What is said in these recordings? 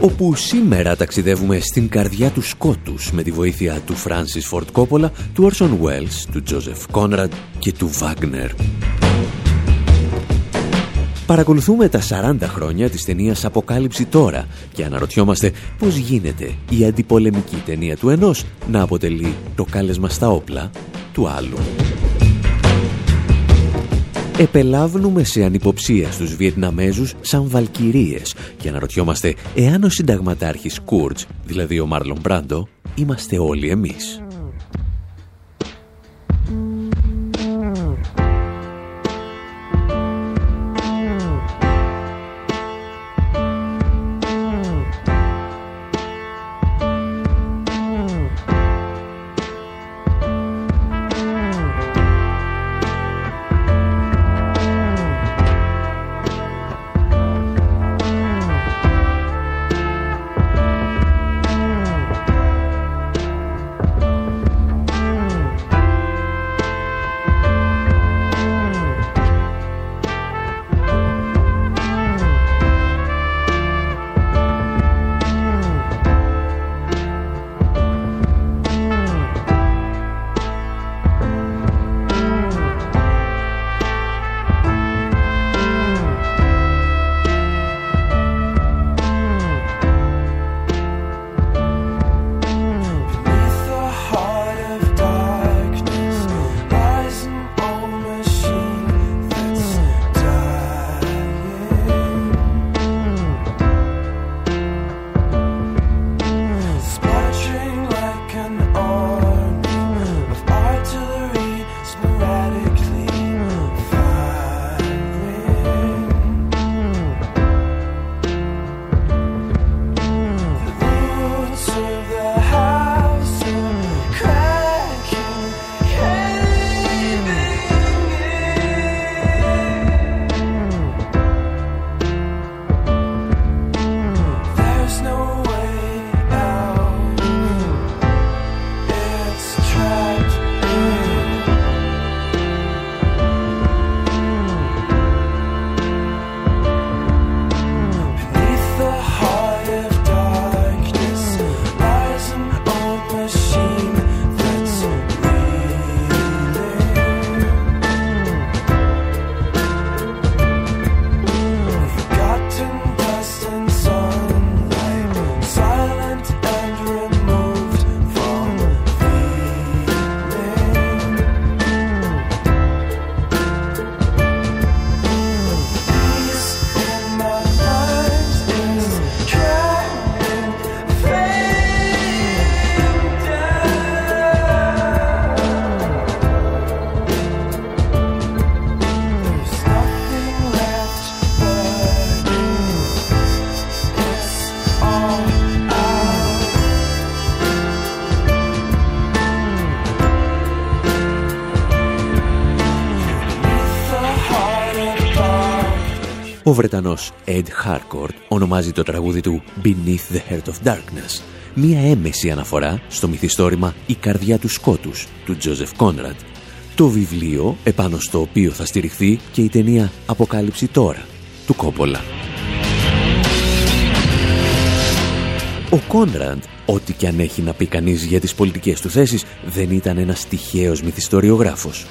Όπου σήμερα ταξιδεύουμε στην καρδιά του σκότους με τη βοήθεια του Φράνσις Φορτ Κόπολα, του Όρσον Βέλς, του Τζόζεφ Κόνραντ και του Βάγνερ. Παρακολουθούμε τα 40 χρόνια της ταινίας «Αποκάλυψη τώρα» και αναρωτιόμαστε πώς γίνεται η αντιπολεμική ταινία του ενός να αποτελεί το κάλεσμα στα όπλα του άλλου επελάβνουμε σε ανυποψία στους Βιετναμέζους σαν βαλκυρίες και αναρωτιόμαστε εάν ο συνταγματάρχης Κούρτς, δηλαδή ο Μάρλον Μπράντο, είμαστε όλοι εμείς. Ο Βρετανός Ed Harcourt ονομάζει το τραγούδι του Beneath the Heart of Darkness, μία έμεση αναφορά στο μυθιστόρημα «Η καρδιά του σκότους» του Τζόζεφ Κόνραντ, το βιβλίο επάνω στο οποίο θα στηριχθεί και η ταινία «Αποκάλυψη τώρα» του Κόπολα. Ο Κόνραντ, ό,τι και αν έχει να πει κανείς για τις πολιτικές του θέσεις, δεν ήταν ένας τυχαίος μυθιστοριογράφος.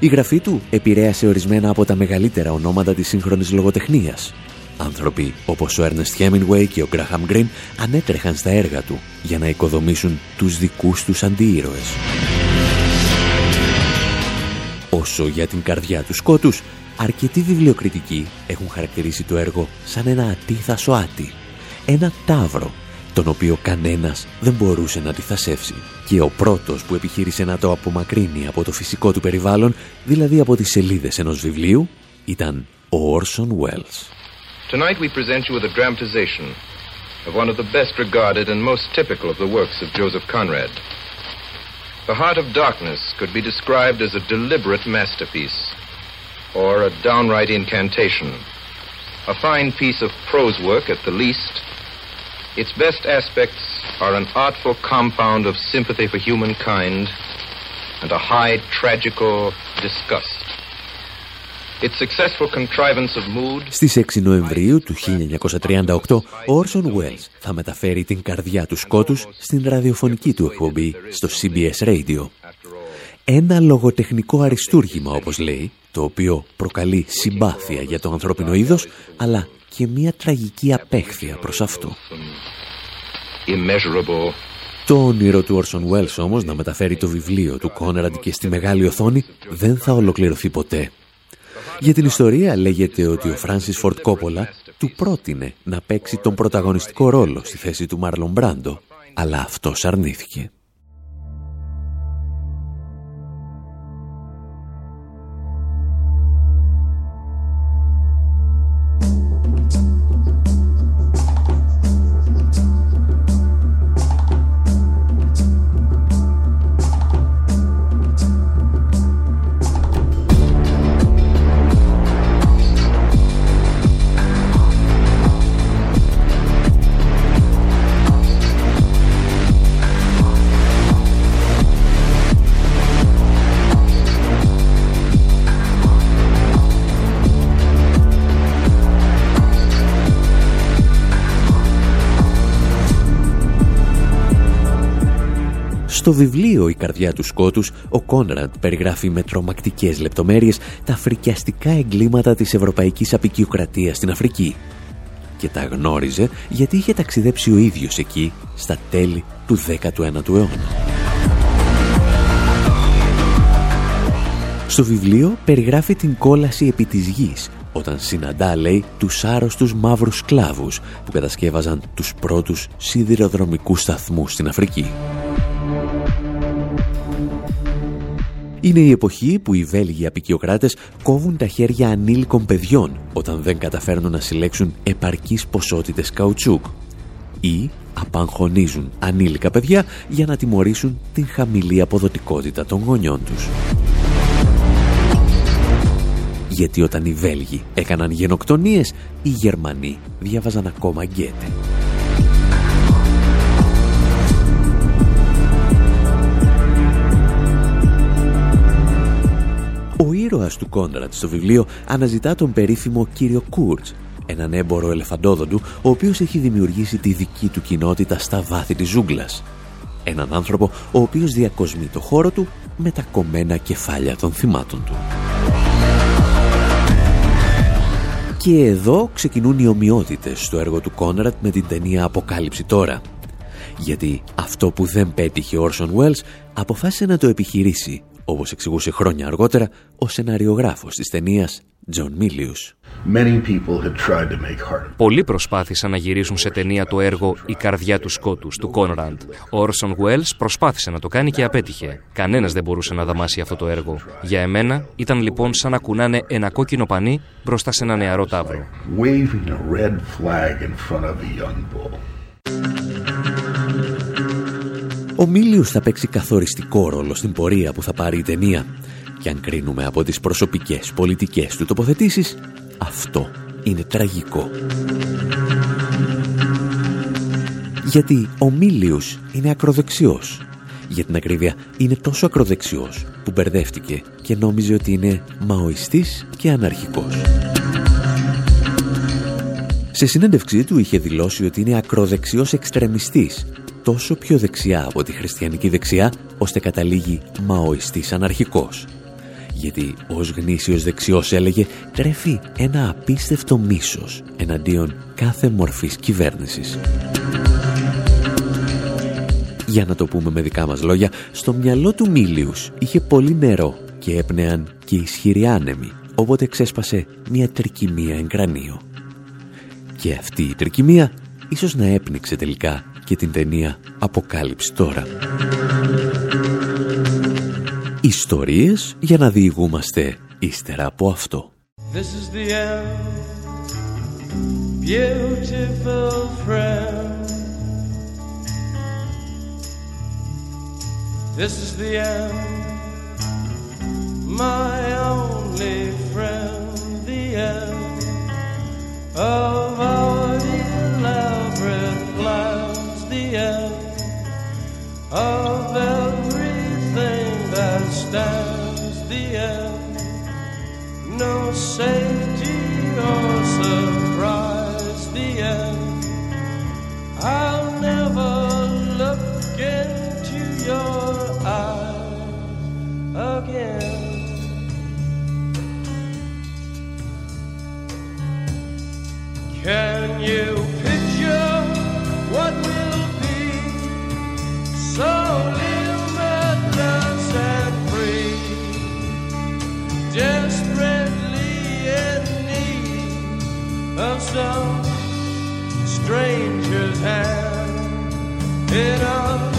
Η γραφή του επηρέασε ορισμένα από τα μεγαλύτερα ονόματα της σύγχρονης λογοτεχνίας. Άνθρωποι όπως ο Ernest Hemingway και ο Graham Greene ανέτρεχαν στα έργα του για να οικοδομήσουν τους δικούς τους αντίήρωες. Όσο για την καρδιά τους σκότους, αρκετοί βιβλιοκριτικοί έχουν χαρακτηρίσει το έργο σαν ένα ατίθασο άτι, ένα τάβρο τον οποίο κανένας δεν μπορούσε να αντιθασεύσει. Και ο πρώτος που επιχείρησε να το απομακρύνει από το φυσικό του περιβάλλον, δηλαδή από τις σελίδες ενός βιβλίου, ήταν ο Orson Welles. Tonight we present you with a dramatization of one of the best regarded and most typical of the works of Joseph Conrad. The Heart of Darkness could be described as a deliberate masterpiece or a downright incantation. A fine piece of prose work at the least. Its best aspects are an artful compound of sympathy for humankind and a high tragical disgust. Στις 6 Νοεμβρίου του 1938, ο Όρσον Welles θα μεταφέρει την καρδιά του σκότους στην ραδιοφωνική του εκπομπή στο CBS Radio. Ένα λογοτεχνικό αριστούργημα, όπως λέει, το οποίο προκαλεί συμπάθεια για το ανθρώπινο είδος, αλλά και μια τραγική απέχθεια προς αυτό. Το όνειρο του Όρσον Welles όμως να μεταφέρει το βιβλίο του Κόνεραντ και στη μεγάλη οθόνη δεν θα ολοκληρωθεί ποτέ. Για την ιστορία λέγεται ότι ο Φράνσις Φορτ Κόπολα του πρότεινε να παίξει τον πρωταγωνιστικό ρόλο στη θέση του Μάρλον Μπράντο, αλλά αυτός αρνήθηκε. Στο βιβλίο «Η καρδιά του σκότους» ο Κόνραντ περιγράφει με τρομακτικές λεπτομέρειες τα φρικιαστικά εγκλήματα της ευρωπαϊκής απεικιοκρατίας στην Αφρική. Και τα γνώριζε γιατί είχε ταξιδέψει ο ίδιος εκεί στα τέλη του 19ου αιώνα. Στο βιβλίο περιγράφει την κόλαση επί της γης όταν συναντά, λέει, τους άρρωστους μαύρους σκλάβους που κατασκεύαζαν τους πρώτους σιδηροδρομικούς σταθμούς στην Αφρική. Είναι η εποχή που οι Βέλγοι απεικιοκράτες κόβουν τα χέρια ανήλικων παιδιών όταν δεν καταφέρνουν να συλλέξουν επαρκείς ποσότητες καουτσούκ ή απαγχωνίζουν ανήλικα παιδιά για να τιμωρήσουν την χαμηλή αποδοτικότητα των γονιών τους. Γιατί όταν οι Βέλγοι έκαναν γενοκτονίες, οι Γερμανοί διάβαζαν ακόμα γκέτε. Ο ήρωας του Κόντρατ στο βιβλίο αναζητά τον περίφημο κύριο Κούρτς, έναν έμπορο ελεφαντόδοντου, ο οποίος έχει δημιουργήσει τη δική του κοινότητα στα βάθη της ζούγκλας. Έναν άνθρωπο ο οποίος διακοσμεί το χώρο του με τα κομμένα κεφάλια των θυμάτων του. Και εδώ ξεκινούν οι ομοιότητες στο έργο του Κόνρατ με την ταινία «Αποκάλυψη τώρα». Γιατί αυτό που δεν πέτυχε ο Όρσον Βέλς αποφάσισε να το επιχειρήσει όπως εξηγούσε χρόνια αργότερα ο σεναριογράφος της ταινίας John Milius. Πολλοί προσπάθησαν να γυρίσουν σε ταινία το έργο «Η καρδιά του σκότους» του Κόνραντ. Ο Όρσον Welles προσπάθησε να το κάνει και απέτυχε. Κανένας δεν μπορούσε να δαμάσει αυτό το έργο. Για εμένα ήταν λοιπόν σαν να κουνάνε ένα κόκκινο πανί μπροστά σε ένα νεαρό τάβρο. Ο Μίλιος θα παίξει καθοριστικό ρόλο στην πορεία που θα πάρει η ταινία. Και αν κρίνουμε από τις προσωπικές πολιτικές του τοποθετήσεις, αυτό είναι τραγικό. Γιατί ο Μίλιος είναι ακροδεξιός. Για την ακρίβεια είναι τόσο ακροδεξιός που μπερδεύτηκε και νόμιζε ότι είναι μαοιστής και αναρχικός. Σε συνέντευξή του είχε δηλώσει ότι είναι ακροδεξιός εξτρεμιστής τόσο πιο δεξιά από τη χριστιανική δεξιά, ώστε καταλήγει μαοιστής αναρχικός. Γιατί ως γνήσιος δεξιός έλεγε τρέφει ένα απίστευτο μίσος εναντίον κάθε μορφής κυβέρνησης. Για να το πούμε με δικά μας λόγια, στο μυαλό του Μίλιους είχε πολύ νερό και έπνεαν και ισχυροί άνεμοι, οπότε ξέσπασε μια τρικυμία εγκρανίο. Και αυτή η τρικυμία ίσως να έπνιξε τελικά και την ταινία «Αποκάλυψη τώρα». Ιστορίες για να διηγούμαστε ύστερα από αυτό. This is the end, beautiful friend. This is the end, my only friend, the end of our elaborate plans, the end of everything that stands, the end, no safety or surprise, the end. I'll never look into your eyes again. Can you some stranger's hand. In a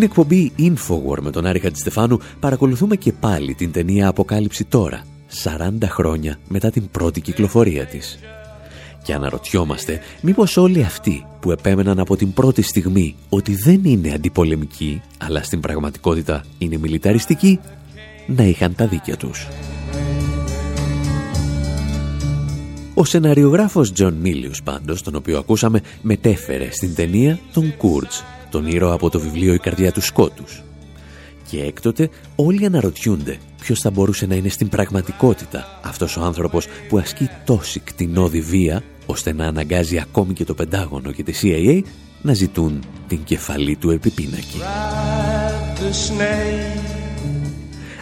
Στην εκπομπή Infowar με τον Άρη Χατζηστεφάνου παρακολουθούμε και πάλι την ταινία Αποκάλυψη τώρα, 40 χρόνια μετά την πρώτη κυκλοφορία της. Και αναρωτιόμαστε μήπως όλοι αυτοί που επέμεναν από την πρώτη στιγμή ότι δεν είναι αντιπολεμικοί, αλλά στην πραγματικότητα είναι μιλιταριστικοί, να είχαν τα δίκια τους. Ο σεναριογράφος Τζον Μίλιους πάντως, τον οποίο ακούσαμε, μετέφερε στην ταινία τον Κούρτς, τον ήρωα από το βιβλίο «Η καρδιά του σκότους». Και έκτοτε όλοι αναρωτιούνται ποιος θα μπορούσε να είναι στην πραγματικότητα αυτός ο άνθρωπος που ασκεί τόση κτηνώδη βία ώστε να αναγκάζει ακόμη και το Πεντάγωνο και τη CIA να ζητούν την κεφαλή του επιπίνακη. Ride the snake.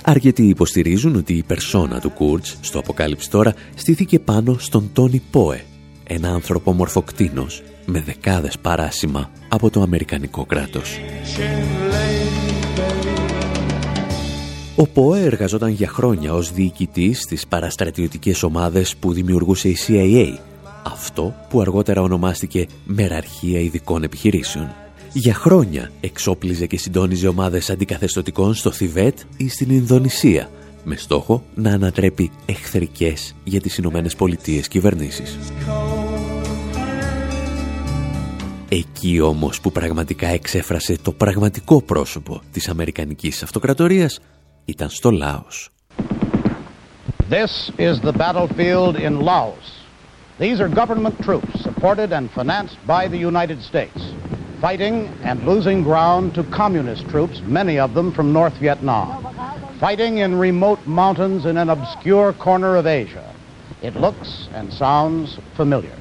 Αρκετοί υποστηρίζουν ότι η περσόνα του Κούρτς στο Αποκάλυψη τώρα στήθηκε πάνω στον Τόνι Πόε, ένα άνθρωπο μορφοκτίνος με δεκάδες παράσημα από το Αμερικανικό κράτος. Ο ΠΟΕ εργαζόταν για χρόνια ως διοικητής στις παραστρατιωτικές ομάδες που δημιουργούσε η CIA, αυτό που αργότερα ονομάστηκε Μεραρχία Ειδικών Επιχειρήσεων. Για χρόνια εξόπλιζε και συντόνιζε ομάδες αντικαθεστωτικών στο Θιβέτ ή στην Ινδονησία, με στόχο να ανατρέπει εχθρικές για τις Ηνωμένες Πολιτείες κυβερνήσεις. Εκεί όμως που πραγματικά εξέφρασε το πραγματικό πρόσωπο της Αμερικανικής Αυτοκρατορίας ήταν στο Λάος. This is the battlefield in Laos. These are government troops supported and financed by the United States, fighting and losing ground to communist troops, many of them from North Vietnam, fighting in remote mountains in an obscure corner of Asia. It looks and sounds familiar.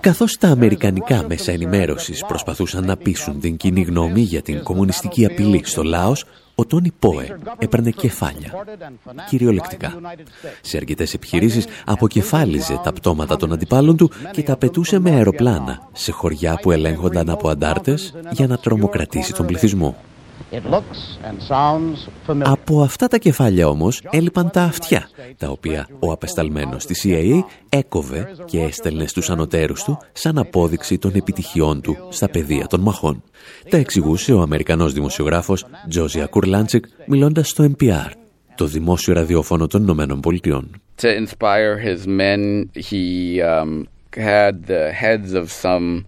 Καθώς τα αμερικανικά μέσα ενημέρωσης προσπαθούσαν να πείσουν την κοινή γνώμη για την κομμουνιστική απειλή στο Λάος, ο Τόνι Πόε έπαιρνε κεφάλια, κυριολεκτικά. Σε αρκετές επιχειρήσεις αποκεφάλιζε τα πτώματα των αντιπάλων του και τα πετούσε με αεροπλάνα σε χωριά που ελέγχονταν από αντάρτες για να τρομοκρατήσει τον πληθυσμό. Από αυτά τα κεφάλια όμως έλειπαν τα αυτιά, τα οποία ο απεσταλμένος της CIA έκοβε και έστελνε στους ανωτέρους του σαν απόδειξη των επιτυχιών του στα πεδία των μαχών. Τα εξηγούσε ο Αμερικανός δημοσιογράφος Τζόζια Κουρλάντσικ μιλώντας στο NPR, το δημόσιο ραδιόφωνο των Ηνωμένων Πολιτειών. To inspire his men, he um, had the heads of some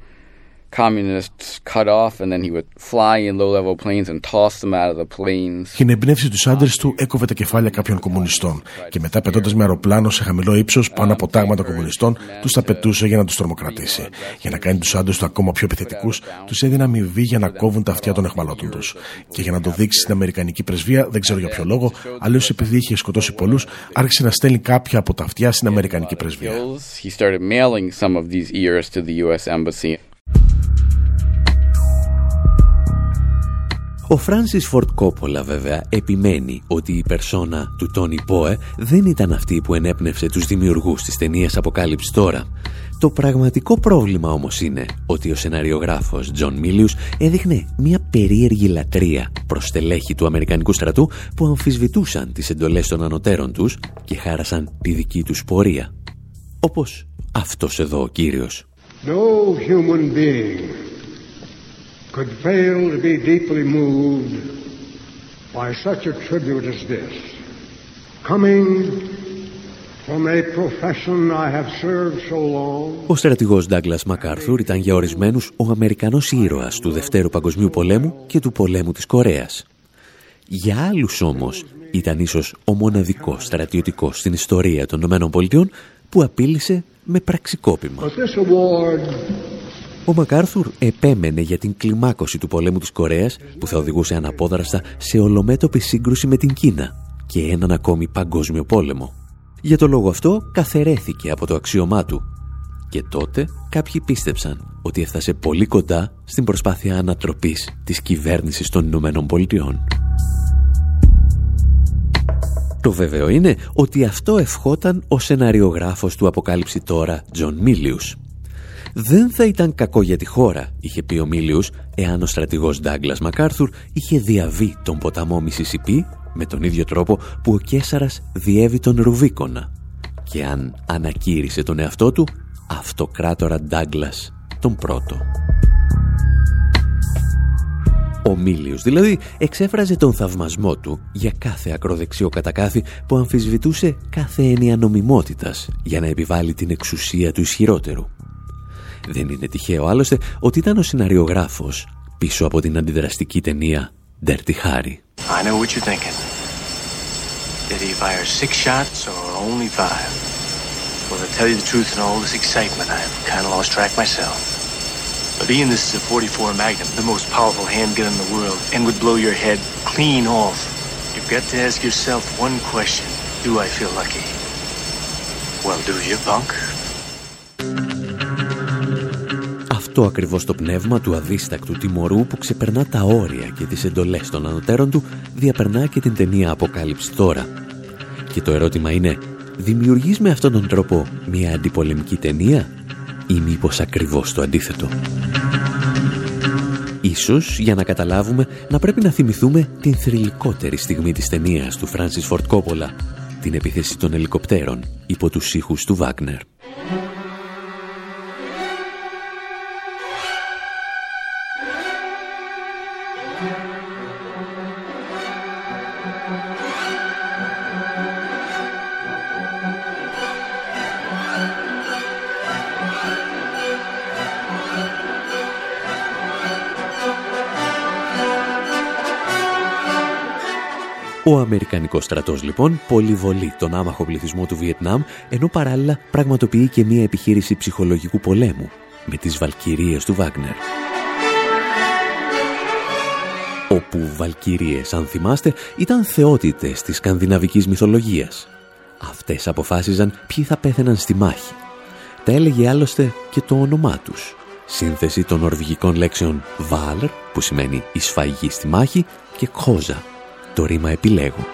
communists cut off and then he would fly in low-level planes and toss them out of the planes. Για να εμπνεύσει τους άντρες του, έκοβε τα κεφάλια κάποιων κομμουνιστών και μετά πετώντας με αεροπλάνο σε χαμηλό ύψος πάνω από τάγματα κομμουνιστών, τους τα πετούσε για να τους τρομοκρατήσει. Για να κάνει τους άντρες του ακόμα πιο επιθετικούς, τους έδινε αμοιβή για να κόβουν τα αυτιά των εχμαλώτων τους. Και για να το δείξει στην Αμερικανική πρεσβεία, δεν ξέρω για ποιο λόγο, αλλιώς επειδή είχε σκοτώσει πολλούς, άρχισε να στέλνει κάποια από τα αυτιά στην Αμερικανική πρεσβεία. Ο Φράνσις Φορντ Κόπολα βέβαια επιμένει ότι η περσόνα του Τόνι Πόε δεν ήταν αυτή που ενέπνευσε τους δημιουργούς της ταινίας Αποκάλυψη τώρα. Το πραγματικό πρόβλημα όμως είναι ότι ο σεναριογράφος Τζον Μίλιους έδειχνε μια περίεργη λατρεία προς στελέχη του Αμερικανικού στρατού που αμφισβητούσαν τις εντολές των ανωτέρων τους και χάρασσαν τη δική τους πορεία. Όπως αυτός εδώ ο κύριος. No human being could fail to be deeply moved by such a tribute as this, coming from a profession I have served so long. Ο στρατηγός Ντάγκλας Μακάρθουρ ήταν για ορισμένους ο Αμερικανός ήρωας του Δευτέρου Παγκοσμίου Πολέμου και του Πολέμου της Κορέας. Για άλλους όμως ήταν ίσως ο μοναδικός στρατιωτικός στην ιστορία των ΗΠΑ που απείλησε με πραξικόπημα. But this award Ο Μακάρθουρ επέμενε για την κλιμάκωση του πολέμου της Κορέας που θα οδηγούσε αναπόδραστα σε ολομέτωπη σύγκρουση με την Κίνα και έναν ακόμη παγκόσμιο πόλεμο. Για το λόγο αυτό καθαιρέθηκε από το αξίωμά του και τότε κάποιοι πίστεψαν ότι έφτασε πολύ κοντά στην προσπάθεια ανατροπής της κυβέρνησης των Ηνωμένων Πολιτειών. Το βέβαιο είναι ότι αυτό ευχόταν ο σεναριογράφος του Αποκάλυψη τώρα, Τζον Μίλιους. Δεν θα ήταν κακό για τη χώρα, είχε πει ο Μίλιους, εάν ο στρατηγός Ντάγκλας Μακάρθουρ είχε διαβεί τον ποταμό Μισισιπή με τον ίδιο τρόπο που ο Κέσαρας διέβη τον Ρουβίκονα και αν ανακήρυσε τον εαυτό του αυτοκράτορα Ντάγκλας τον πρώτο. Ο Μίλιος δηλαδή εξέφραζε τον θαυμασμό του για κάθε ακροδεξιό κατακάθι που αμφισβητούσε κάθε έννοια νομιμότητας για να επιβάλλει την εξουσία του ισχυρότερου. Δεν είναι τυχαίο άλλωστε ότι ήταν ο σιναριογράφος πίσω από την αντιδραστική ταινία Dirty Harry. I know what you're thinking. Did he fire six shots or only five? Well, to tell you the truth, in all this excitement, I've kind of lost track myself. But Ian, this is a 44 Magnum, the most powerful handgun in the world, and would blow your head clean off. You've got to ask yourself one question. Do I feel lucky? Well, do you, punk? Αυτό ακριβώς το πνεύμα του αδίστακτου τιμωρού που ξεπερνά τα όρια και τις εντολές των ανωτέρων του διαπερνά και την ταινία Αποκάλυψη τώρα. Και το ερώτημα είναι, δημιουργείς με αυτόν τον τρόπο μια αντιπολεμική ταινία ή μήπως ακριβώς το αντίθετο; Ίσως, για να καταλάβουμε, να πρέπει να θυμηθούμε την θρηλυκότερη στιγμή της ταινίας του Φράνσις Φορτ Κόπολα, την επίθεση των ελικοπτέρων υπό τους ήχους του Βάγνερ. Ο Αμερικανικός στρατός λοιπόν πολυβολεί τον άμαχο πληθυσμό του Βιετνάμ ενώ παράλληλα πραγματοποιεί και μια επιχείρηση ψυχολογικού πολέμου με τις βαλκυρίες του Βάγνερ. Όπου βαλκυρίες, αν θυμάστε, ήταν θεότητες της σκανδιναβικής μυθολογίας. Αυτές αποφάσιζαν ποιοι θα πέθαιναν στη μάχη. Τα έλεγε άλλωστε και το όνομά τους. Σύνθεση των νορβηγικών λέξεων «valr» που σημαίνει «εισφαγή στη μάχη» και «κόζα» το ρήμα «Επιλέγω».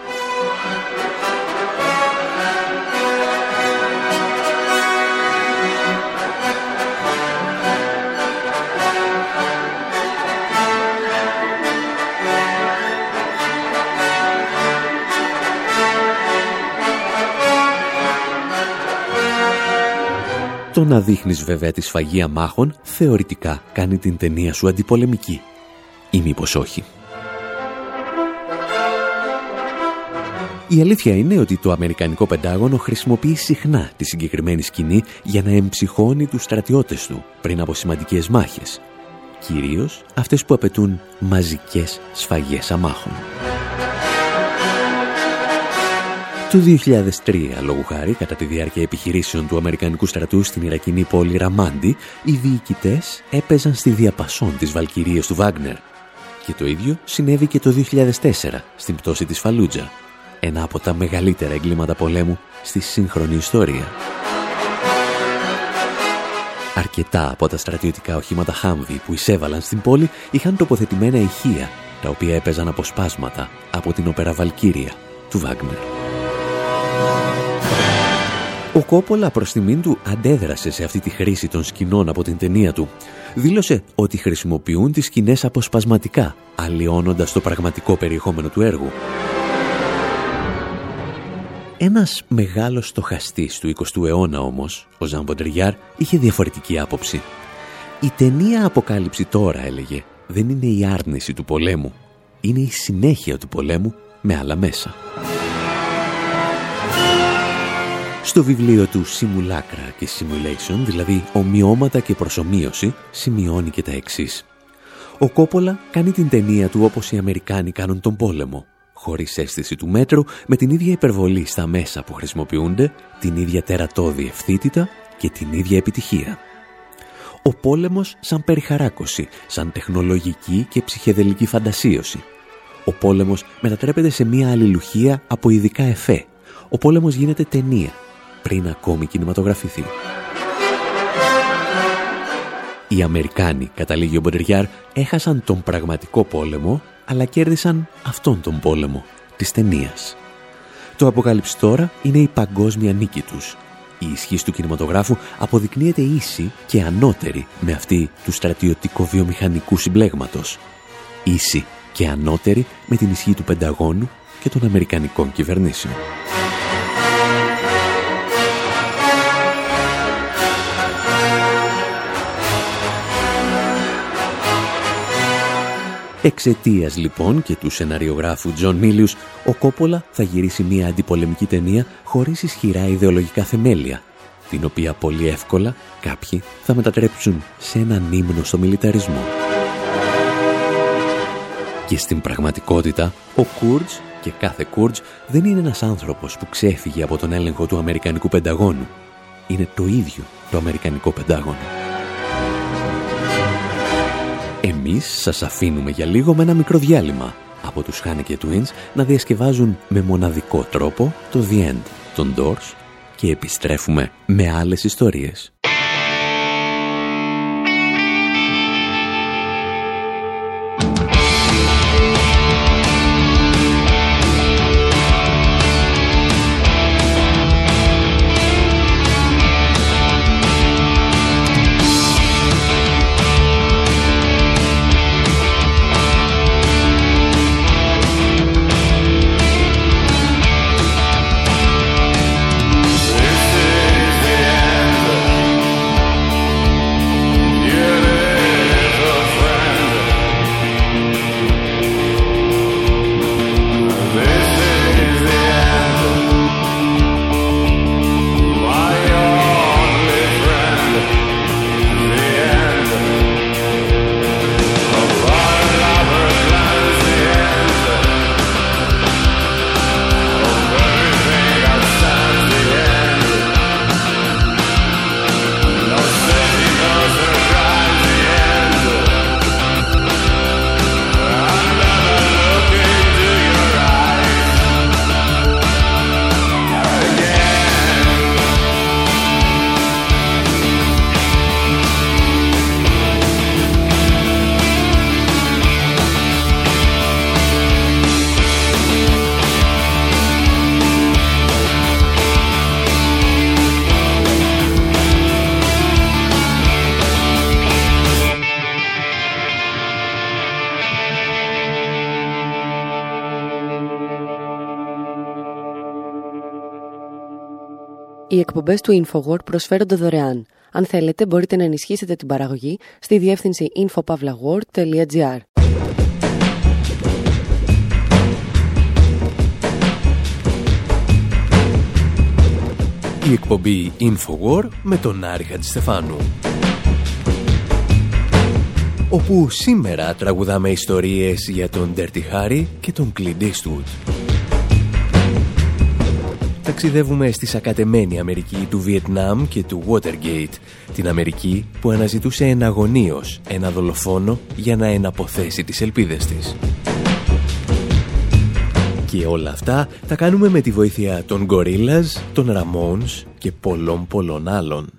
Το να δείχνεις βέβαια τη σφαγή μάχων θεωρητικά κάνει την ταινία σου αντιπολεμική. Ή μήπως όχι. Η αλήθεια είναι ότι το Αμερικανικό Πεντάγωνο χρησιμοποιεί συχνά τη συγκεκριμένη σκηνή για να εμψυχώνει τους στρατιώτες του πριν από σημαντικές μάχες. Κυρίως αυτές που απαιτούν μαζικές σφαγές αμάχων. Το 2003, λόγου χάρη, κατά τη διάρκεια επιχειρήσεων του Αμερικανικού στρατού στην Ιρακινή πόλη Ραμάντι, οι διοικητές έπαιζαν στη διαπασόν της Βαλκυρίας του Βάγνερ. Και το ίδιο συνέβη και το 2004, στην πτώση της Φαλούτζα, ένα από τα μεγαλύτερα εγκλήματα πολέμου στη σύγχρονη ιστορία. Αρκετά από τα στρατιωτικά οχήματα Χάμβι που εισέβαλαν στην πόλη είχαν τοποθετημένα ηχεία, τα οποία έπαιζαν αποσπάσματα από την όπερα Βαλκύρια του Βάγνερ. Ο Κόπολα προς τιμήν του αντέδρασε σε αυτή τη χρήση των σκηνών από την ταινία του. Δήλωσε ότι χρησιμοποιούν τις σκηνές αποσπασματικά, αλλοιώνοντας το πραγματικό περιεχόμενο του έργου. Ένας μεγάλος στοχαστής του 20ου αιώνα όμως, ο Ζαν Μποντριάρ, είχε διαφορετική άποψη. Η ταινία «Αποκάλυψη τώρα» έλεγε, δεν είναι η άρνηση του πολέμου, είναι η συνέχεια του πολέμου με άλλα μέσα. Στο βιβλίο του «Simulacra» και «Simulation», δηλαδή «Ομοιώματα και προσωμείωση», σημειώνει και τα εξής. Ο Κόπολα κάνει την ταινία του όπως οι Αμερικάνοι κάνουν τον πόλεμο, χωρίς αίσθηση του μέτρου, με την ίδια υπερβολή στα μέσα που χρησιμοποιούνται, την ίδια τερατώδη ευθύτητα και την ίδια επιτυχία. Ο πόλεμος σαν περιχαράκωση, σαν τεχνολογική και ψυχεδελική φαντασίωση. Ο πόλεμος μετατρέπεται σε μια αλληλουχία από ειδικά εφέ. Ο πόλεμος γίνεται ταινία πριν ακόμη κινηματογραφηθεί. Οι Αμερικάνοι, καταλήγει ο Μποντεριάρ, έχασαν τον πραγματικό πόλεμο, αλλά κέρδισαν αυτόν τον πόλεμο, της ταινίας. Το αποκάλυψη τώρα είναι η παγκόσμια νίκη τους. Η ισχύ του κινηματογράφου αποδεικνύεται ίση και ανώτερη με αυτή του στρατιωτικο-βιομηχανικού συμπλέγματος. Ίση και ανώτερη με την ισχύ του Πενταγώνου και των Αμερικανικών κυβερνήσεων. Εξαιτίας λοιπόν και του σεναριογράφου Τζον Μίλιους, ο Κόπολα θα γυρίσει μια αντιπολεμική ταινία χωρίς ισχυρά ιδεολογικά θεμέλια, την οποία πολύ εύκολα κάποιοι θα μετατρέψουν σε έναν ύμνο στο μιλιταρισμό. Και στην πραγματικότητα, ο Κουρτς και κάθε Κουρτς δεν είναι ένας άνθρωπος που ξέφυγε από τον έλεγχο του Αμερικανικού Πενταγώνου. Είναι το ίδιο το Αμερικανικό Πεντάγωνο. Εμείς σας αφήνουμε για λίγο με ένα μικρό διάλειμμα από τους Haneke Twins να διασκευάζουν με μοναδικό τρόπο το The End των Doors και επιστρέφουμε με άλλες ιστορίες. Οι εκπομπές του InfoWord προσφέρονται δωρεάν. Αν θέλετε, μπορείτε να ενισχύσετε την παραγωγή στη διεύθυνση infopavlagor.gr. Η εκπομπή InfoWar με τον Άρη Χατζηστεφάνου. Όπου σήμερα τραγουδάμε ιστορίες για τον Dirty Harry και τον Clint Eastwood. Ταξιδεύουμε στη σακατεμένη Αμερική του Βιετνάμ και του Watergate, την Αμερική που αναζητούσε εναγωνίως ένα δολοφόνο για να εναποθέσει τις ελπίδες της. Και όλα αυτά τα κάνουμε με τη βοήθεια των Gorillaz, των Ramones και πολλών πολλών άλλων.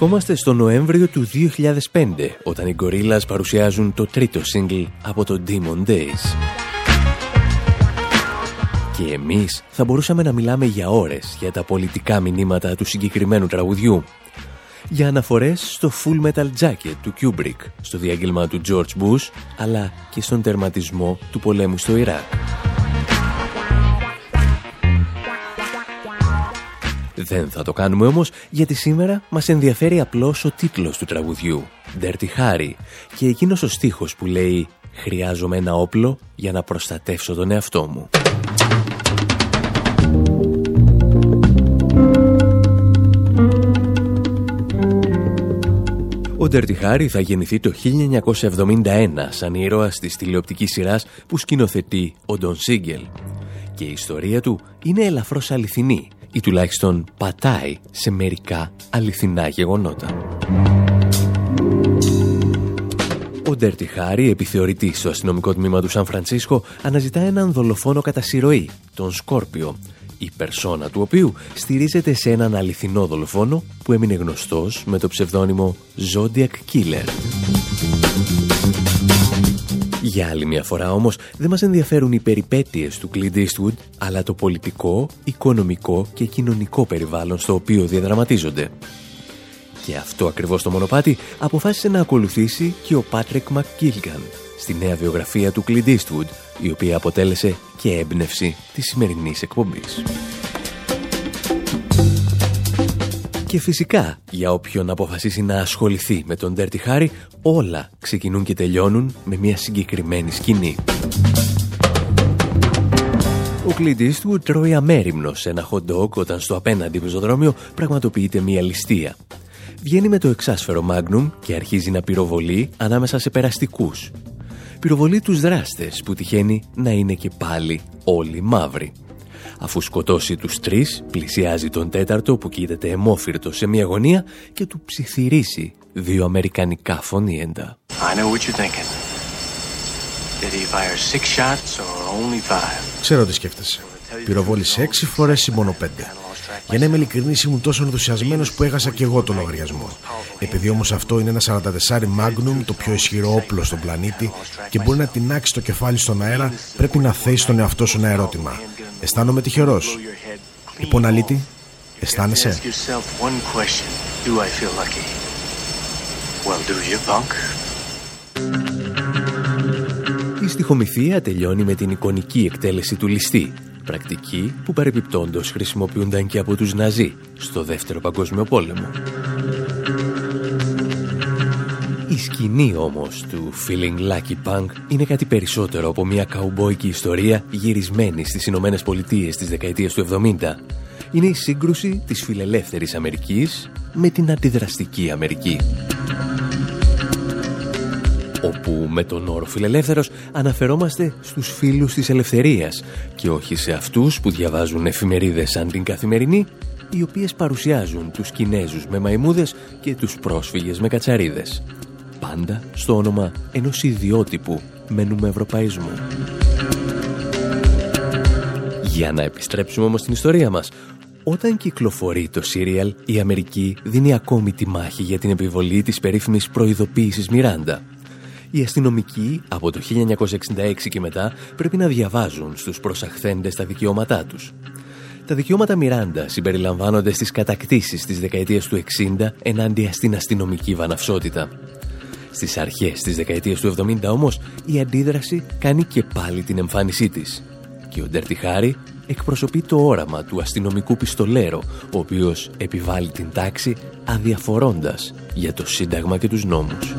Βρισκόμαστε στο Νοέμβριο του 2005, όταν οι Gorillaz παρουσιάζουν το τρίτο single από το Demon Days. Και εμείς θα μπορούσαμε να μιλάμε για ώρες για τα πολιτικά μηνύματα του συγκεκριμένου τραγουδιού. Για αναφορές στο Full Metal Jacket του Kubrick, στο διάγγελμα του George Bush, αλλά και στον τερματισμό του πολέμου στο Ιράκ. Δεν θα το κάνουμε όμως γιατί σήμερα μας ενδιαφέρει απλώς ο τίτλος του τραγουδιού Dirty Harry και εκείνος ο στίχος που λέει «Χρειάζομαι ένα όπλο για να προστατεύσω τον εαυτό μου». Ο Dirty Harry θα γεννηθεί το 1971 σαν ήρωας της τηλεοπτικής σειράς που σκηνοθετεί ο Don Siegel. Και η ιστορία του είναι ελαφρώς αληθινή ή τουλάχιστον πατάει σε μερικά αληθινά γεγονότα. Ο Ντέρτι Χάρη, επιθεωρητής στο αστυνομικό τμήμα του Σαν Φρανσίσκο, αναζητά έναν δολοφόνο κατά συρροή, τον Σκόρπιο, η περσόνα του οποίου στηρίζεται σε έναν αληθινό δολοφόνο που έμεινε γνωστός με το ψευδόνυμο Zodiac Killer. Για άλλη μια φορά όμως δεν μας ενδιαφέρουν οι περιπέτειες του Clint Eastwood αλλά το πολιτικό, οικονομικό και κοινωνικό περιβάλλον στο οποίο διαδραματίζονται. Και αυτό ακριβώς το μονοπάτι αποφάσισε να ακολουθήσει και ο Patrick McGilgan στη νέα βιογραφία του Clint Eastwood η οποία αποτέλεσε και έμπνευση της σημερινής εκπομπής. Και φυσικά, για όποιον αποφασίσει να ασχοληθεί με τον Dirty Harry, όλα ξεκινούν και τελειώνουν με μια συγκεκριμένη σκηνή. Ο Clint Eastwood τρώει αμέριμνος σε ένα hot dog όταν στο απέναντι πεζοδρόμιο πραγματοποιείται μια ληστεία. Βγαίνει με το εξάσφαιρο Magnum και αρχίζει να πυροβολεί ανάμεσα σε περαστικούς. Πυροβολεί τους δράστες που τυχαίνει να είναι και πάλι όλοι μαύροι. Αφού σκοτώσει τους τρεις, πλησιάζει τον τέταρτο που κοίταται αιμόφυρτο σε μια γωνία και του ψιθυρίσει δύο αμερικανικά φωνήεντα. I know what you're thinking. Did he fire six shots or only five? Ξέρω τι σκέφτεσαι. Πυροβόλησε έξι φορές ή μόνο πέντε. Για να είμαι ειλικρινής, ήμουν τόσο ενθουσιασμένος που έχασα και εγώ τον λογαριασμό. Επειδή όμως αυτό είναι ένα 44 Magnum, το πιο ισχυρό όπλο στον πλανήτη, και μπορεί να τεινάξει το κεφάλι στον αέρα, πρέπει να θέσει τον εαυτό σου ένα ερώτημα. Αισθάνομαι τυχερός. Λοιπόν, Αλίτη, αισθάνεσαι; Ask yourself one question. Do I feel lucky? Well, do you, punk? Η στοιχομηθεία τελειώνει με την εικονική εκτέλεση του ληστή, πρακτική που παρεπιπτόντως χρησιμοποιούνταν και από τους Ναζί στο Δεύτερο Παγκόσμιο Πόλεμο. Η σκηνή όμως του Feeling Lucky Punk είναι κάτι περισσότερο από μια καουμπόικη ιστορία γυρισμένη στις Ηνωμένες Πολιτείες της δεκαετίας του 70. Είναι η σύγκρουση της φιλελεύθερης Αμερικής με την αντιδραστική Αμερική όπου με τον όρο φιλελεύθερος αναφερόμαστε στους φίλους της ελευθερίας και όχι σε αυτούς που διαβάζουν εφημερίδες σαν την καθημερινή οι οποίες παρουσιάζουν τους Κινέζους με μαϊμούδες και τους πρόσφυγες με κατσαρίδες. Πάντα στο όνομα ενός ιδιότυπου μένουμε ευρωπαϊσμού. Για να επιστρέψουμε όμως στην ιστορία μας, όταν κυκλοφορεί το σύριαλ, η Αμερική δίνει ακόμη τη μάχη για την επιβολή της περίφημης προειδοποίησης Μιράντα. Οι αστυνομικοί από το 1966 και μετά πρέπει να διαβάζουν στους προσαχθέντες τα δικαιώματά τους. Τα δικαιώματα Μιράντα συμπεριλαμβάνονται στις κατακτήσεις της δεκαετίας του 60 ενάντια στην αστυνομική βαναυσότητα. Στις αρχές της δεκαετίας του 70 όμως η αντίδραση κάνει και πάλι την εμφάνισή της. Και ο Ντερτιχάρη εκπροσωπεί το όραμα του αστυνομικού πιστολέρο, ο οποίος επιβάλλει την τάξη αδιαφορώντας για το Σύνταγμα και τους νόμους.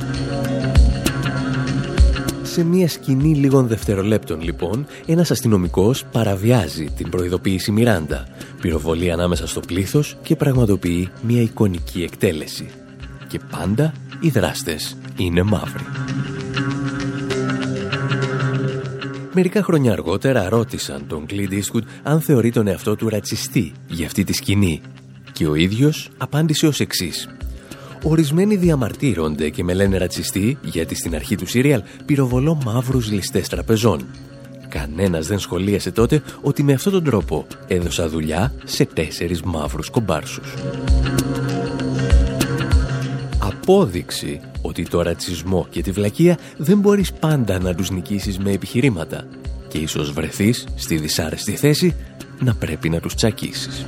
Σε μια σκηνή λίγων δευτερολέπτων λοιπόν, ένας αστυνομικός παραβιάζει την προειδοποίηση Μιράντα, πυροβολεί ανάμεσα στο πλήθος και πραγματοποιεί μια εικονική εκτέλεση. Και πάντα οι δράστες είναι μαύροι. Μερικά χρόνια αργότερα ρώτησαν τον Clint Eastwood αν θεωρεί τον εαυτό του ρατσιστή για αυτή τη σκηνή και ο ίδιος απάντησε ως εξής. Ορισμένοι διαμαρτύρονται και με λένε ρατσιστή γιατί στην αρχή του σύριαλ πυροβολώ μαύρους ληστές τραπεζών. Κανένας δεν σχολίασε τότε ότι με αυτόν τον τρόπο έδωσα δουλειά σε τέσσερις μαύρους κομπάρσους. Απόδειξη ότι το ρατσισμό και τη βλακεία δεν μπορείς πάντα να τους νικήσεις με επιχειρήματα και ίσως βρεθείς στη δυσάρεστη θέση να πρέπει να τους τσακίσεις.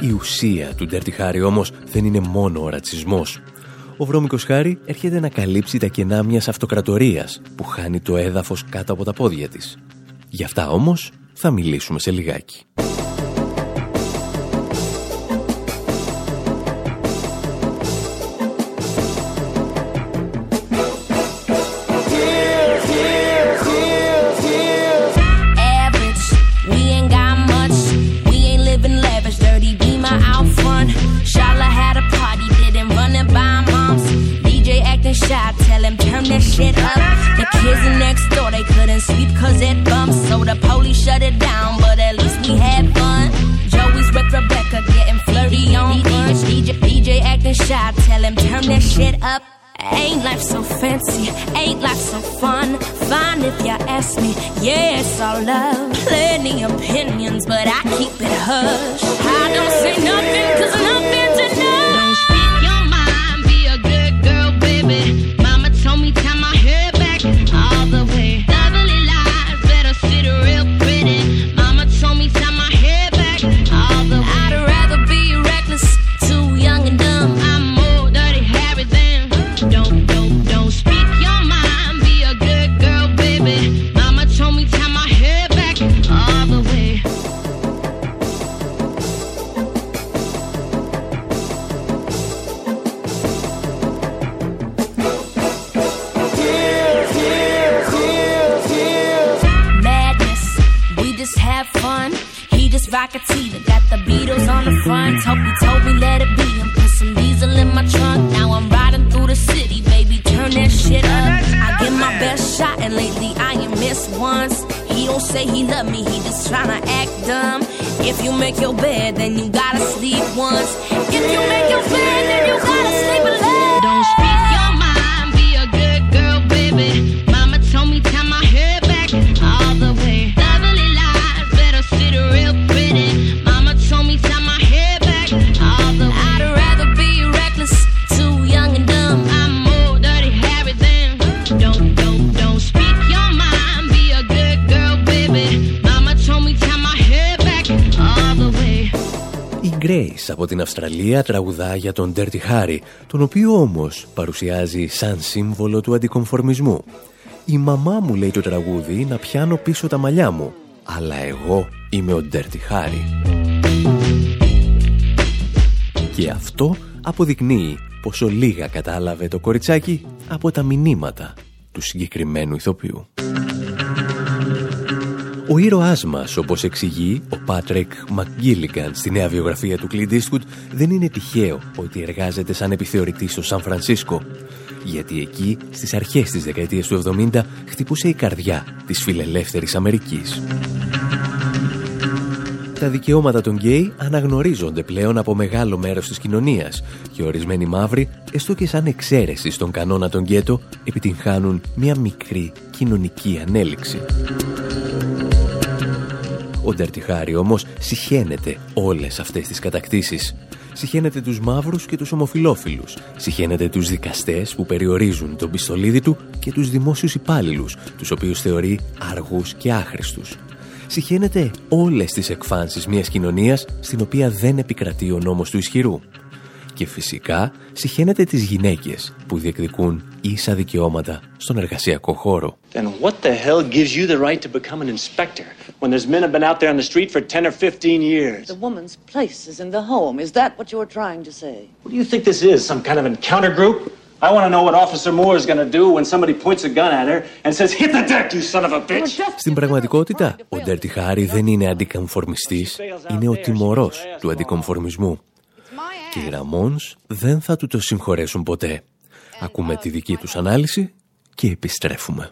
Η ουσία του Dirty Harry όμως δεν είναι μόνο ο ρατσισμός. Ο βρώμικος Χάρη έρχεται να καλύψει τα κενά μιας αυτοκρατορίας που χάνει το έδαφος κάτω από τα πόδια της. Γι' αυτά όμως θα μιλήσουμε σε λιγάκι. Love. Plenty opinions, but I keep it hush. Την Αυστραλία τραγουδά για τον Dirty Harry, τον οποίο όμως παρουσιάζει σαν σύμβολο του αντικομφορμισμού. «Η μαμά μου λέει το τραγούδι να πιάνω πίσω τα μαλλιά μου, αλλά εγώ είμαι ο Dirty Harry». Και αυτό αποδεικνύει πόσο λίγα κατάλαβε το κοριτσάκι από τα μηνύματα του συγκεκριμένου ηθοποιού. Ο ήρωάς μας, όπως εξηγεί ο Πάτρεκ Μακγκίλιγκαν στη νέα βιογραφία του Clint Eastwood, δεν είναι τυχαίο ότι εργάζεται σαν επιθεωρητής στο Σαν Φρανσίσκο. Γιατί εκεί, στις αρχές της δεκαετίας του 70, χτυπούσε η καρδιά της φιλελεύθερης Αμερικής. Τα δικαιώματα των γκέι αναγνωρίζονται πλέον από μεγάλο μέρος της κοινωνίας και ορισμένοι μαύροι, έστω και σαν εξαίρεση στον κανόνα των γκέτο, επιτυγχάνουν μια μικρή κοινωνική ανέλιξη. Ο Ντερτιχάρη όμως συχαίνεται όλες αυτές τις κατακτήσεις. Συχαίνεται τους μαύρους και τους ομοφιλόφιλους. Συχαίνεται τους δικαστές που περιορίζουν τον πιστολίδι του και τους δημόσιους υπάλληλους, τους οποίους θεωρεί αργούς και άχρηστους. Συχαίνεται όλες τις εκφάνσεις μιας κοινωνίας στην οποία δεν επικρατεί ο νόμος του ισχυρού. Και φυσικά συχαίνεται τις γυναίκες που διεκδικούν ίσα δικαιώματα στον εργασιακό χώρο. Then what the hell gives you the right to become an inspector when there's men have been out there on the street for 10 or 15 years? The woman's place is in the home. Is that what you're trying to say? What do you think this is? Some kind of encounter group? I want to know what Officer Moore is going to do when somebody points a gun at her and says, Hit the deck, you son of a bitch! Στην πραγματικότητα, ο Ντέρτι Χάρη δεν είναι αντικομφορμιστής, είναι ο τιμωρός του αντικομφορμισμού. Και οι Ραμόνς δεν θα του το συγχωρέσουν ποτέ. Ακούμε τη δική τους ανάλυση και επιστρέφουμε.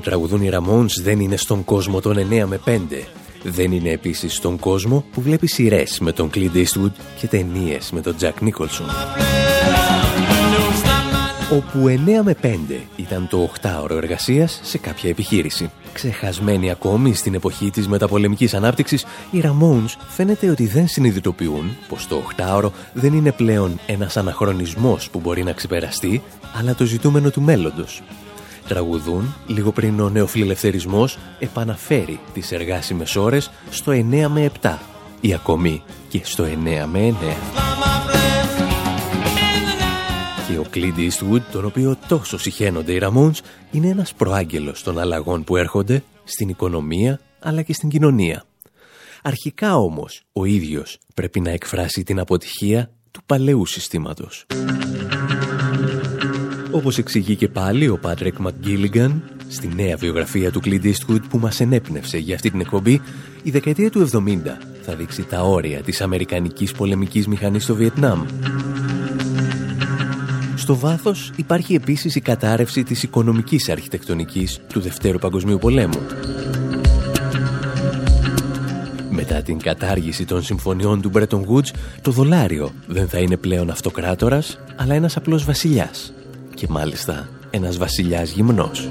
Θέση μου τραγουδούν οι Ramones δεν είναι στον κόσμο των 9 με 5. Δεν είναι επίσης στον κόσμο που βλέπει σειρές με τον Clint Eastwood και ταινίες με τον Jack Nicholson. Όπου 9 με 5 ήταν το 8ωρο εργασίας σε κάποια επιχείρηση. Ξεχασμένοι ακόμη στην εποχή της μεταπολεμικής ανάπτυξης, οι Ramones φαίνεται ότι δεν συνειδητοποιούν πως το 8ωρο δεν είναι πλέον ένας αναχρονισμός που μπορεί να ξεπεραστεί, αλλά το ζητούμενο του μέλλοντος τραγουδούν λίγο πριν ο νεοφιλελευθερισμός επαναφέρει τις εργάσιμες ώρες στο 9 με 7 ή ακόμη και στο 9 με 9. Και ο Clint Eastwood, τον οποίο τόσο συχαίνονται οι Ramones, είναι ένας προάγγελος των αλλαγών που έρχονται στην οικονομία αλλά και στην κοινωνία. Αρχικά όμως ο ίδιος πρέπει να εκφράσει την αποτυχία του παλαιού συστήματος. Όπως εξηγεί και πάλι ο Πάτρεκ Μακγκίλιγκαν στη νέα βιογραφία του Clint Eastwood που μας ενέπνευσε για αυτή την εκπομπή, η δεκαετία του 70 θα δείξει τα όρια της Αμερικανικής πολεμικής μηχανής στο Βιετνάμ. Στο βάθος υπάρχει επίσης η κατάρρευση της οικονομικής αρχιτεκτονικής του Δευτέρου Παγκοσμίου Πολέμου. Μετά την κατάργηση των συμφωνιών του Bretton Woods, το δολάριο δεν θα είναι πλέον αυτοκράτορας, αλλά ένας απλός βασιλιάς και μάλιστα ένας βασιλιάς γυμνός.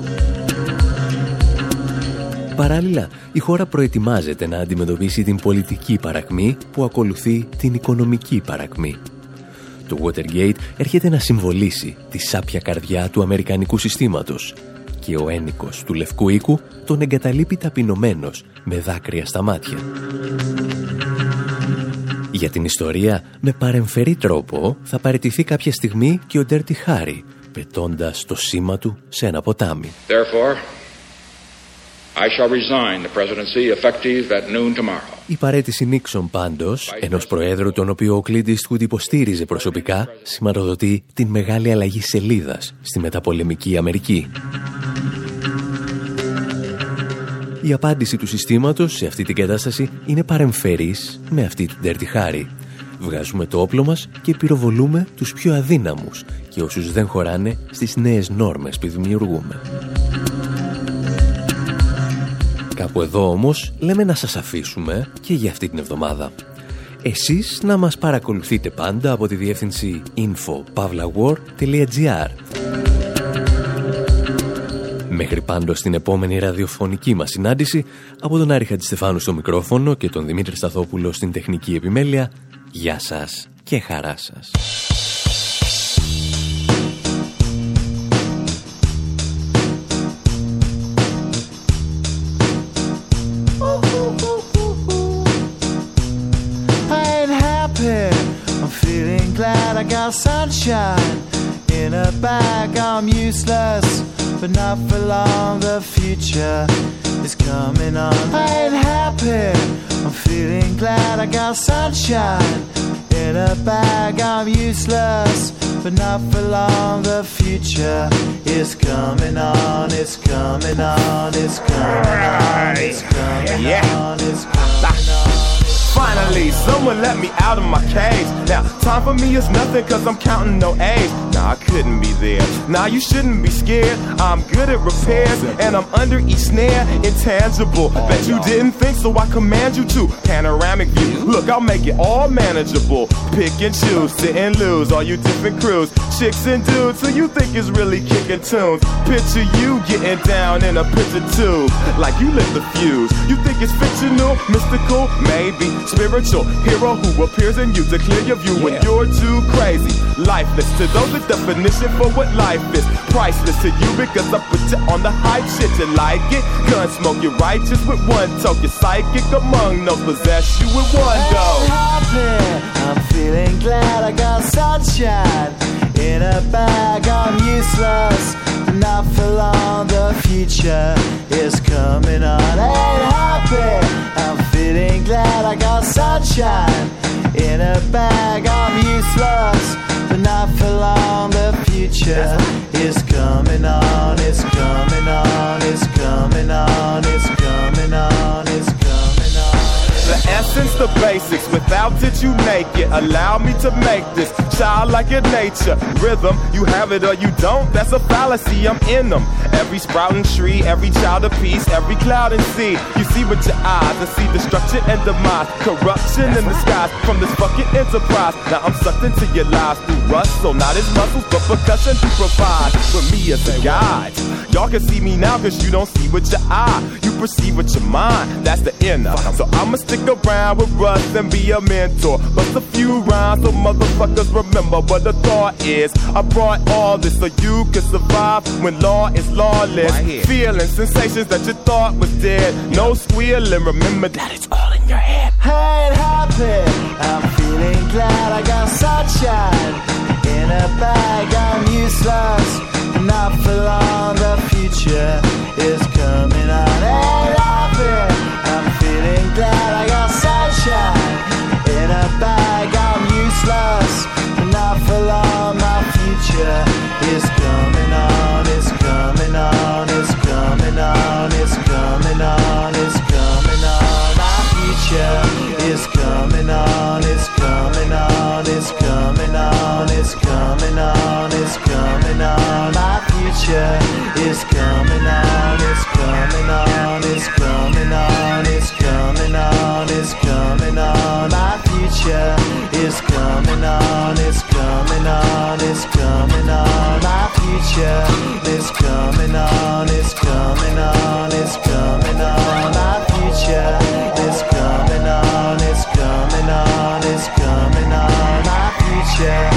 Παράλληλα, η χώρα προετοιμάζεται να αντιμετωπίσει την πολιτική παρακμή που ακολουθεί την οικονομική παρακμή. Το Watergate έρχεται να συμβολήσει τη σάπια καρδιά του Αμερικανικού συστήματος και ο ένικος του Λευκού Οίκου τον εγκαταλείπει ταπεινωμένος με δάκρυα στα μάτια. Για την ιστορία, με παρεμφερή τρόπο θα παραιτηθεί κάποια στιγμή και ο Ντέρτι Χάρη, πετώντας το σήμα του σε ένα ποτάμι. Η παρέτηση Νίξον πάντως, ενός προέδρου τον οποίο ο Κλίντ Ιστκούτ υποστήριζε προσωπικά, σηματοδοτεί την μεγάλη αλλαγή σελίδας στη μεταπολεμική Αμερική. Η απάντηση του συστήματος σε αυτή την κατάσταση είναι παρεμφερής με αυτή του Ντέρτι Χάρη. Βγάζουμε το όπλο μας και πυροβολούμε τους πιο αδύναμους και όσους δεν χωράνε στις νέες νόρμες που δημιουργούμε. Κάπου εδώ όμως λέμε να σας αφήσουμε και για αυτή την εβδομάδα. Εσείς να μας παρακολουθείτε πάντα από τη διεύθυνση info.pavlawar.gr Μέχρι πάντως στην επόμενη ραδιοφωνική μας συνάντηση από τον Άρη Χατζηστεφάνου στο μικρόφωνο και τον Δημήτρη Σταθόπουλο στην τεχνική επιμέλεια Γεια σας και χαρά σας. glad I got sunshine in a bag. I'm useless, but not for long. The future is coming on. I ain't happy. I'm feeling glad I got sunshine in a bag. I'm useless, but not for long. The future is coming on. It's coming on. It's coming on. It's coming on. It's coming on. Finally, someone let me out of my cage. Now, time for me is nothing cause I'm counting no A's. Nah, I couldn't be there. Nah, you shouldn't be scared. I'm good at repairs and I'm under each snare. Intangible. Bet you didn't think so I command you to. Panoramic view. Look, I'll make it all manageable. Pick and choose, sit and lose. All you different crews. Chicks and dudes who you think is really kicking tunes. Picture you getting down in a picture tube. Like you lit the fuse. You think it's fictional, mystical, maybe spiritual hero who appears in you to clear your view when you're too crazy. Lifeless to those, the definition for what life is. Priceless to you because I put you on the hype shit. You like it? Gun smoke, you're righteous with one toke. You're psychic among those possess you with one go. I'm feeling glad I got sunshine in a bag. I'm useless, not for long. The future is coming on. Ain't happy. I'm feeling glad I got sunshine in a bag. I'm useless, but not for long. The future is coming on. It's coming on. It's coming on. It's coming on. It's coming on. The Since the basics, without it you make it. Allow me to make this child like your nature. Rhythm, you have it or you don't. That's a fallacy. I'm in them. Every sprouting tree, every child of peace, every cloud and sea. You see with your eyes and see destruction and demise, corruption in the skies from this fucking enterprise. Now I'm sucked into your lies through rust, so not as muscles, but percussion to provide for me as a guide. Y'all can see me now cause you don't see with your eye. You perceive with your mind, that's the inner. So I'ma stick around with Russ and be a mentor. Bust a few rhymes so motherfuckers remember what the thought is. I brought all this so you can survive when law is lawless. Feeling sensations that you thought was dead. No squealing, remember that it's all in your head. Hey, it happened. I'm feeling glad I got sunshine in a bag. I'm useless. Not for long, the future is coming on. Hey, it happened. I'm feeling glad I got sunshine in a bag. I'm useless. Not for long, my future is coming on. It's coming on. It's coming on. It's coming on. It's coming on. My future is coming on. It's coming on. It's coming on. It's coming on. It's coming on. My future is coming on. It's coming on. It's coming on. It's coming on. It's coming on future is coming on, it's coming on, it's coming on. My future is coming on, it's coming on, it's coming on. My future is coming on, it's coming on, it's coming on. My future.